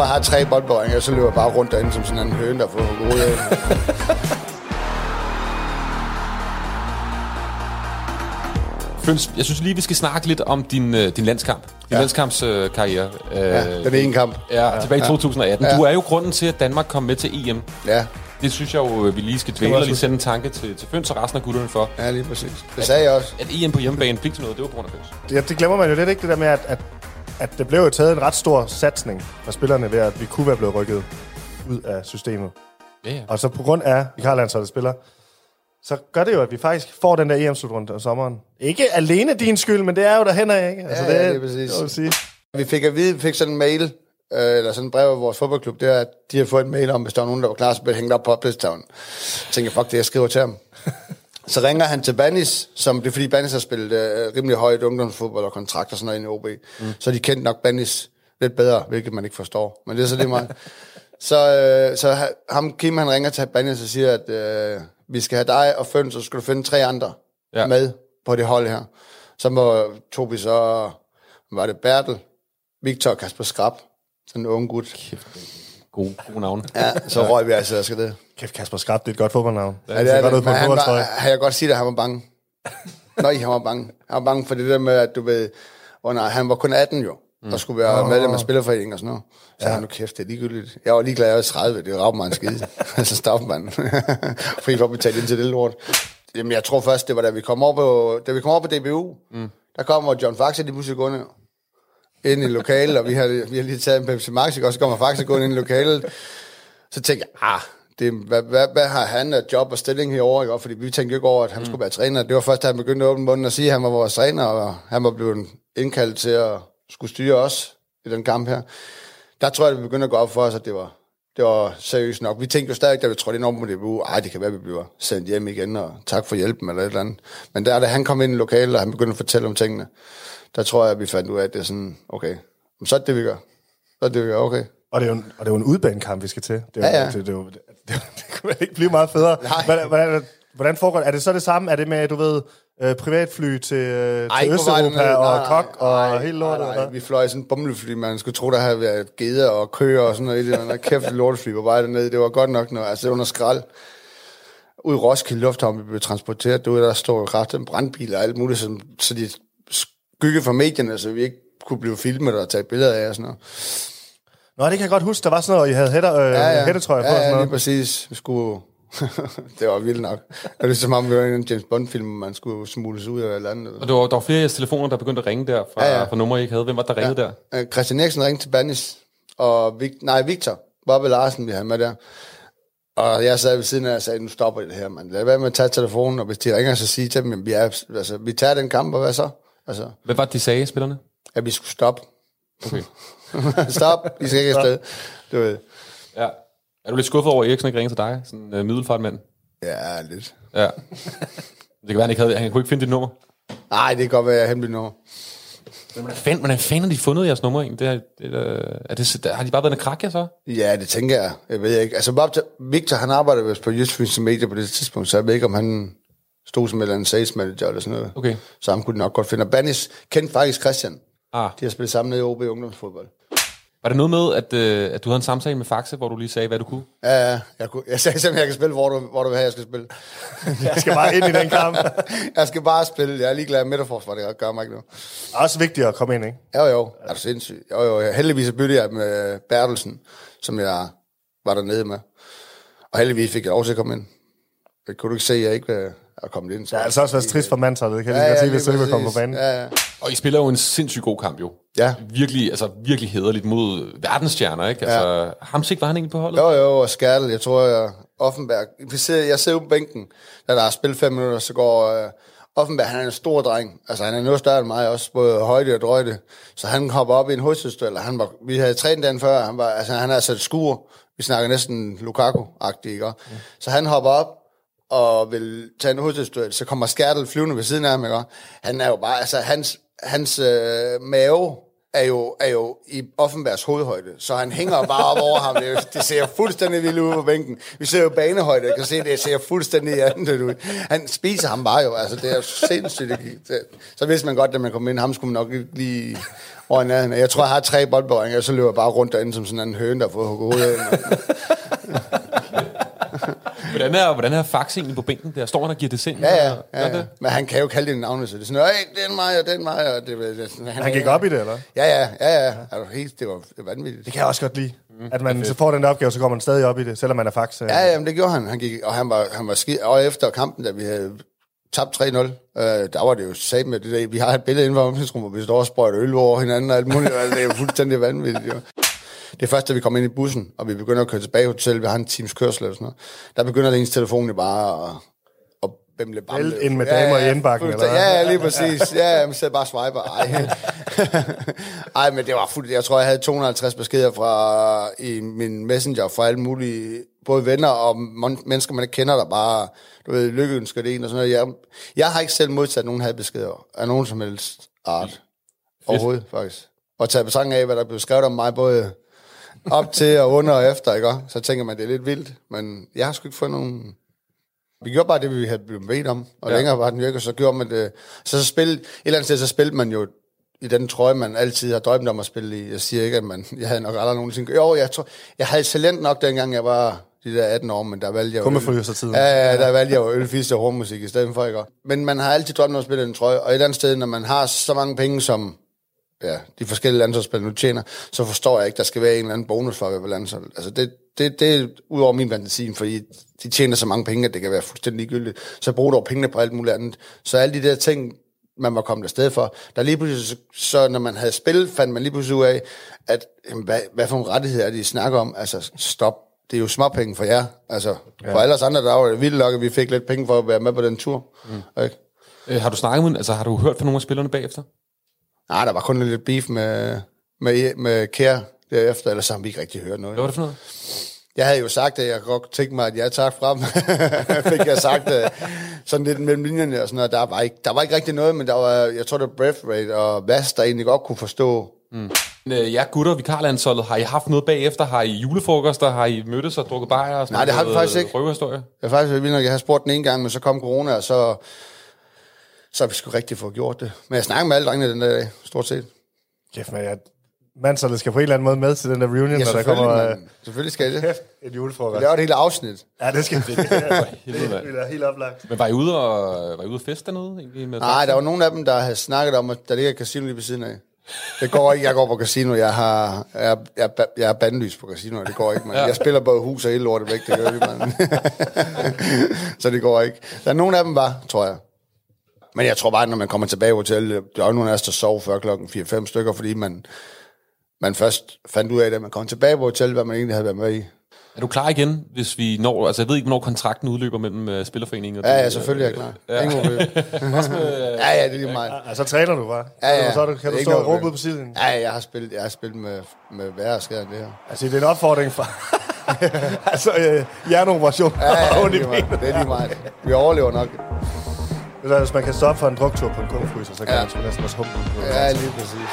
tror, jeg har tre boldberøringer, og så løber jeg bare rundt derinde som sådan en høne, der får hovedet af. Jeg synes lige, vi skal snakke lidt om din, øh, din landskamp. Din ja. landskampskarriere. Øh, Ja, den ene kamp. Ja, tilbage i 2018. Ja. Du er jo grunden til, at Danmark kom med til EM. Ja, Det synes jeg jo, vi lige skal dvæle og lige sende en tanke til, til Føns og resten af gutterne for. ja lige præcis. Det sagde jeg også. At EM på hjemmebane fik til noget, det var på grund af Føns. Ja, det glemmer man jo lidt ikke, det der med, at, at, at det blev jo taget en ret stor satsning fra spillerne ved, at vi kunne være blevet rykket ud af systemet. Ja, ja. Og så på grund af, at vi har landsholdet spiller, så gør det jo, at vi faktisk får den der EM-slutrunde om sommeren. Ikke alene din skyld, men det er jo derhen af, ikke? Altså, Ja, ja, det, det er præcis. Det vil sige. Vi fik at vide, vi fik sådan en mail, øh, eller sådan en brev af vores fodboldklub, det er, at de har fået en mail om, hvis der var nogen, der var klar, så blev det hængt op på oplæstavlen. Jeg tænker, fuck det, jeg skriver til ham. Så ringer han til Banis, som det er fordi Banis har spillet øh, rimelig højt ungdomsfodbold og kontrakt og sådan noget i OB. Mm. Så de kendte nok Banis lidt bedre, hvilket man ikke forstår. Men det er så det meget. så, øh, så ha- ham, Kim, han ringer til Banis og siger, at øh, vi skal have dig og Føn, så skal du finde tre andre Ja. med på det hold her. Så må, tog vi så, var det Bertel, Victor og Kasper Skrab, sådan en ung gut. God, god navn. Ja, så røg vi altså, skal det. Kæft, Kasper Skrab, det er et godt fodboldnavn. Ja, det det er godt det. på Men en han var, har jeg godt sige, at han var bange. Nøj, han var bange. Han var bange for det der med, at du ved, oh, nej, han var kun 18 jo, mm. og skulle være medlem af Spillerforeningen og sådan noget. Så ja. han, nu kæft, det er ligegyldigt. Jeg var ligeglad, jeg var 30, det var mig en skide. så stoppede man. Fri for at betale ind til det lort. Jamen, jeg tror først, det var da vi kom over på, da vi kom over på DBU, mm. der kommer John Faxe lige pludselig gående ind i lokalet, og vi har, vi har lige taget en Pepsi Max, og så kommer Faxe gående ind i lokalet. Så tænkte jeg, ah, det, hvad, hvad, hvad, har han af job og stilling herovre? Ikke? Fordi vi tænkte jo ikke over, at han mm. skulle være træner. Det var først, da han begyndte at åbne munden og sige, at han var vores træner, og han var blevet indkaldt til at skulle styre os i den kamp her. Der tror jeg, det begyndte at gå op for os, at det var, det var seriøst nok. Vi tænkte jo stadig, da vi trådte ind over på DBU, ej, det kan være, vi bliver sendt hjem igen, og tak for hjælpen, eller et eller andet. Men der, da han kom ind i lokalet, og han begyndte at fortælle om tingene, der tror jeg, at vi fandt ud af, at det er sådan, okay, så er det det, vi gør. Så er det det, vi gør, okay. Og det er jo en, og det er jo en udbanekamp, vi skal til. Det, er, jo- Ja, ja. Det, det, det, jo- det, det, det kunne ikke blive meget federe. Nej. Hvordan, hvordan, hvordan foregår det? Er det så det samme? Er det med, du ved, øh, privatfly til, øh, Ej, til Østeuropa derned. og Nej, kok og nej, hele nej, lortet? nej, hvad? Vi fløj i sådan en bumlefly, man skulle tro, der havde været geder og køer og sådan noget det. Og kæft et lortefly på vej dernede. Det var godt nok noget. Altså, det var noget skrald. Ud i Roskilde Lufthavn, vi blev transporteret. Du der står kraft en brandbil og alt muligt, så, så de skygge fra medierne, så vi ikke kunne blive filmet og tage billeder af og sådan noget. Nå, det kan jeg godt huske. Der var sådan noget, I havde hætter, øh, ja, ja. hættetrøjer på. ja, og sådan ja, lige noget. præcis. Vi skulle... det var vildt nok. Det er som om, vi var i en James Bond-film, man skulle smules ud af et eller andet. Og der var, der var flere af jeres telefoner, der begyndte at ringe der fra, ja, Ja, fra numre, I ikke havde. Hvem var der ringede ja. der? Øh, Christian Eriksen ringte til Banis, og Vic, nej, Victor, Bobbe Larsen, vi havde med der. Og jeg sad ved siden af og sagde, nu stopper det her, mand. Lad være med at tage telefonen, og hvis de ringer, så sige til dem, at vi, er, altså, vi tager den kamp, og hvad så? Altså, Hvad var det, de sagde, spillerne? at vi skulle stoppe. Okay. Stop, I skal ikke afsted. Du ved. Ja. Er du lidt skuffet over, at Eriksen ikke ringede til dig? Sådan en uh, middelfartmand. Ja, lidt. Ja. Det kan være, han ikke havde, han kunne ikke finde dit nummer. Nej, det kan godt være, jeg er hemmelig nummer. Men hvordan fanden, hvordan fanden har de fundet jeres nummer egentlig? Det er, det er, er det, har de bare været en krak, så? Ja, det tænker jeg. Jeg ved ikke. Altså, Bob, Victor, han arbejder vist på Jysk Media på det tidspunkt, så jeg ved ikke, om han stod som en eller anden sales manager eller sådan noget. Okay. Så ham kunne de nok godt finde. Og Banis kendte faktisk Christian. Ah. De har spillet sammen nede i OB Ungdomsfodbold. Var det noget med, at, øh, at du havde en samtale med Faxe, hvor du lige sagde, hvad du kunne? Ja, ja. Jeg, kunne, jeg sagde simpelthen, jeg kan spille, hvor du, hvor du vil have, jeg skal spille. Jeg skal bare ind i den kamp. jeg skal bare spille. Jeg er ligeglad med midterforsvar, det gør mig ikke noget. Det er også vigtigt at komme ind, ikke? Jo, jo. Er du sindssyg? Jo, jo. Heldigvis byttede jeg med Bertelsen, som jeg var dernede med. Og heldigvis fik jeg lov til at komme ind. Det kunne du ikke se, at jeg ikke øh, er kommet ind. Så. Det har altså også været trist for mandsholdet, det kan jeg lige godt sige, hvis du ikke vil komme på banen. Ja, ja. Og I spiller jo en sindssygt god kamp, jo. Ja. Virkelig, altså virkelig hederligt mod verdensstjerner, ikke? Altså, ja. Hamsik var han egentlig på holdet? Jo, jo, og Skærtel, jeg tror, jeg, Offenberg, vi sidder, jeg sidder ude på bænken, da der er spillet fem minutter, så går uh, Offenberg, han er en stor dreng, altså han er noget større end mig, også både højde og drøjde, så han hopper op i en hovedstødstuel, han var, vi havde trænet den før, han, var, altså, han er sat skur, vi snakker næsten Lukaku-agtig, ikke? Mm. Så han hopper op, og vil tage en hovedstødstuel, så kommer Skærtel flyvende ved siden af ham, ikke? Han er jo bare, altså hans, hans øh, mave, er jo, er jo i Offenbergs hovedhøjde, så han hænger bare op over ham. Det, jo- det ser fuldstændig vildt ud på bænken. Vi ser jo banehøjde, jeg kan se, det ser fuldstændig andet ud. Han spiser ham bare jo, altså det er jo sindssygt. Det, så vidste man godt, da man kom ind, ham skulle man nok lige over nærheden. Jeg tror, jeg har tre boldberøringer, og så løber jeg bare rundt derinde som sådan en høne, der får hugget hovedet af. Hvordan er, hvordan er Fax egentlig på bænken der? Står han og giver det sind? Ja, ja, ja, ja. det? Men han kan jo kalde det navne, så det er sådan, hey, den mig, og den mig, og det, det, sådan, Han gik op i det, eller? Ja, ja, ja, ja. Er du helt, det var vanvittigt. Det kan jeg også godt lide. At man så får den der opgave, så går man stadig op i det, selvom man er fax. Ja, ja, men det gjorde han. han gik, og han var, han var skidt. Og efter kampen, da vi havde tabt 3-0, øh, der var det jo sat med det der. Vi har et billede inden for omklædningsrummet, hvor vi står og sprøjter øl over hinanden og alt muligt. Altså, det er jo fuldstændig vanvittigt, jo. Det er først, da vi kommer ind i bussen, og vi begynder at køre tilbage i hotellet, vi har en times kørsel eller sådan noget, der begynder ens telefon jo bare at, at bimle bamle. Vælte ind med damer i indbakken, eller? Ja, ja, lige præcis. Ja, ja, man sidder bare og swiper. Ej. Ej, men det var fuldt. Jeg tror, jeg havde 250 beskeder fra i min messenger fra alle mulige, både venner og mennesker, man ikke kender, der bare, du ved, lykkeønsker det ene og sådan noget. Jeg, jeg har ikke selv modsat nogen havde beskeder af nogen som helst art. Overhovedet, faktisk. Og tage betragtning af, hvad der blev skrevet om mig, både op til og under og efter, ikke? Så tænker man, det er lidt vildt. Men jeg har sgu ikke fået nogen... Vi gjorde bare det, vi havde blevet bedt om, og ja. længere var den virke, så gjorde man det. Så, så spil, et eller andet sted, så spillede man jo i den trøje, man altid har drømt om at spille i. Jeg siger ikke, at man, jeg havde nok aldrig nogensinde... Jo, jeg, tror, jeg havde talent nok, dengang jeg var de der 18 år, men der valgte jeg... jo- Kummefrysertiden. Ja, ja, der valgte jeg jo ølfiste og hormusik i stedet for, ikke? Men man har altid drømt om at spille i den trøje, og et eller andet sted, når man har så mange penge, som ja, de forskellige landsholdsspillere nu tjener, så forstår jeg ikke, der skal være en eller anden bonus for at være på landshold. Altså det, det, det er ud over min fantasi, fordi de tjener så mange penge, at det kan være fuldstændig ligegyldigt. Så brug dog pengene på alt muligt andet. Så alle de der ting, man var kommet afsted for, der lige pludselig, så, når man havde spillet, fandt man lige pludselig ud af, at jamen, hvad, hvad for nogle rettigheder er det, I snakker om? Altså stop, det er jo småpenge for jer. Altså, ja. for alle os andre, der var det vildt nok, at vi fik lidt penge for at være med på den tur. Mm. Ikke? Øh, har du snakket med, altså har du hørt fra nogle af spillerne bagefter? Nej, der var kun lidt beef med, med, med Kjær derefter, ellers har vi ikke rigtig hørt noget. Hvad var det for noget? Jeg havde jo sagt, at jeg godt tænkte mig, at jeg tak fra dem. Fik jeg sagt øh, sådan lidt mellem linjerne og sådan noget. Der var, ikke, der var ikke rigtig noget, men der var, jeg tror, det var breath rate og Vas, der egentlig godt kunne forstå. Øh, Ja, gutter, vikarlandsholdet, har I haft noget bagefter? Har I julefrokoster? Har I mødtes og drukket bajer? Og sådan Nej, det har vi faktisk ikke. Røverhistorie? Jeg faktisk vildt nok, jeg har spurgt den ene gang, men så kom corona, og så, så har vi sgu rigtig fået gjort det. Men jeg snakker med alle drengene den der dag, stort set. Kæft, man, jeg, mandsholdet skal på en eller anden måde med til den der reunion, Ja, når der selvfølgelig, kommer øh, man. selvfølgelig skal det. kæft, et Vi julefrokost. laver et helt afsnit. Ja, det skal vi. Det mand. bliver helt oplagt. Men var I ude og, var I ude og feste dernede? Egentlig, med Nej, der var nogle af dem, der havde snakket om, at der ligger et casino lige ved siden af. Det går ikke, jeg går på casino, jeg har, jeg, jeg, jeg er bandlys på casino, det går ikke, man. Jeg spiller både hus og hele lortet væk, det gør det, man. Så det går ikke. Der er nogle af dem var, tror jeg. Men jeg tror bare, når man kommer tilbage på hotellet, der er jo nogle af os, der sov før klokken 4-5 stykker, fordi man, man først fandt ud af, at man kom tilbage på hotellet, hvad man egentlig havde været med i. Er du klar igen, hvis vi når... Altså, jeg ved ikke, hvornår kontrakten udløber mellem uh, Spillerforeningen og... Ja, ja, selvfølgelig er jeg klar. Ja. Ingen problem. ja, ja, det er lige meget. Ja, så træner du bare. Ja, ja. Så du, kan du stå og råbe ud på siden. Ja, jeg har spillet, jeg har spillet med, med værre skære end det her. Altså, det er en opfordring fra... altså, øh, hjerneoperation. Ja, ja, det er lige meget. Det er lige meget. Vi overlever nok. Hvis man kan stoppe for en druktur på en kungefryser, så kan Ja. man sgu næsten også humpe på. Ja, lige præcis.